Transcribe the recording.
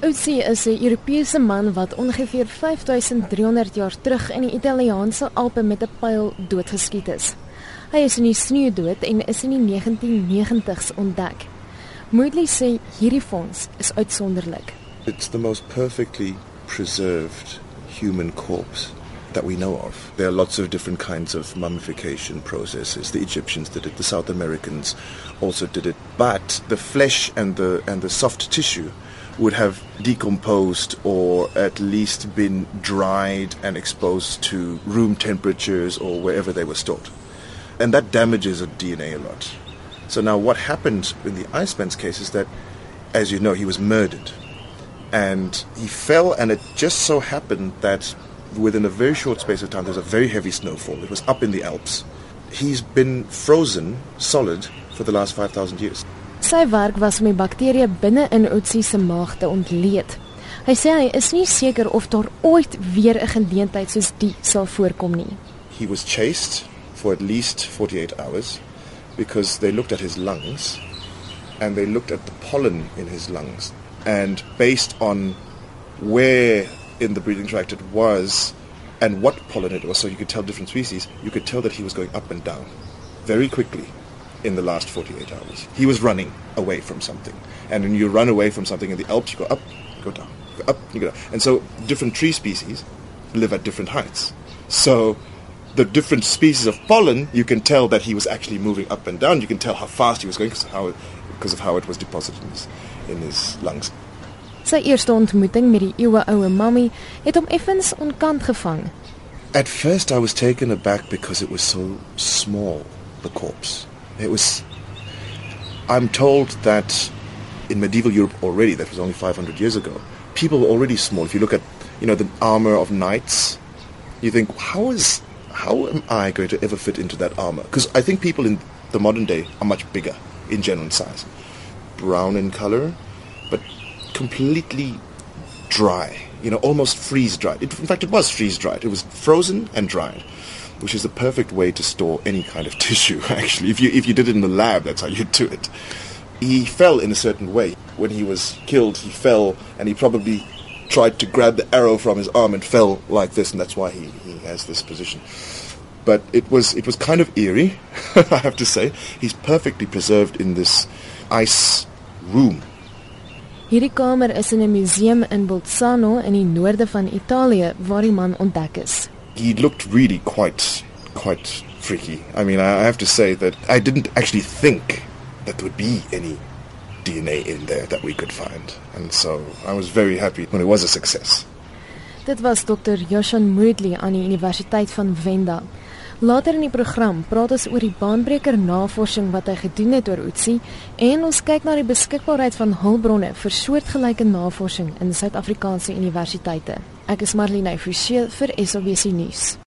Otzi is 'n Europese man wat ongeveer 5300 jaar terug in die Italiaanse Alpe met 'n pyl doodgeskiet is. Hy is in die sneeu dood en is in die 1990s ontdek. Moodley sê hierdie fonds is uitsonderlik. It's the most perfectly preserved human corpse that we know of. There are lots of different kinds of mummification processes. The Egyptians did it, the South Americans also did it, but the flesh and the and the soft tissue would have decomposed or at least been dried and exposed to room temperatures or wherever they were stored. And that damages a DNA a lot. So now what happened in the Iceman's case is that, as you know, he was murdered. And he fell, and it just so happened that within a very short space of time, there's a very heavy snowfall. It was up in the Alps. He's been frozen solid for the last 5,000 years. Sy werk was om die bakterieë binne in Otzi se maag te ontleed. Hy sê hy is nie seker of daar ooit weer 'n geleentheid soos die sal voorkom nie. He was chased for at least 48 hours because they looked at his lungs and they looked at the pollen in his lungs and based on where in the breeding tract it was and what pollen it was so you could tell different species you could tell that he was going up and down very quickly in the last 48 hours. He was running away from something. And when you run away from something in the Alps, you go up, you go down, you go up, you go down. And so different tree species live at different heights. So the different species of pollen, you can tell that he was actually moving up and down. You can tell how fast he was going because of how, because of how it was deposited in his, in his lungs. Sy eerste ontmoeting met die eeueoue mammie het hom effens onkant gevang. At first I was taken aback because it was so small, the corpse. It was. I'm told that in medieval Europe already, that was only 500 years ago, people were already small. If you look at, you know, the armor of knights, you think, how is, how am I going to ever fit into that armor? Because I think people in the modern day are much bigger in general size, brown in color, but completely dry. You know, almost freeze dried. in fact, it was freeze dried. It was frozen and dried which is the perfect way to store any kind of tissue actually. If you if you did it in the lab that's how you'd do it. He fell in a certain way. When he was killed he fell and he probably tried to grab the arrow from his arm and fell like this and that's why he he has this position. But it was it was kind of eerie i have to say. He's perfectly preserved in this ice room. Hierdie kamer is in 'n museum in Bolzano in die noorde van Italië waar die man ontdek is he looked really quite quite freaky. I mean, I have to say that I didn't actually think that there would be any DNA in there that we could find. And so I was very happy when it was a success. Dit was Dr. Yoshan Moodley aan die Universiteit van Venda. Later in die program praat ons oor die baanbreker navorsing wat hy gedoen het oor Otsi en ons kyk na die beskikbaarheid van hulpbronne vir soortgelyke navorsing in Suid-Afrikaanse universiteite. Ek is Marlene Forsie vir SABC nuus.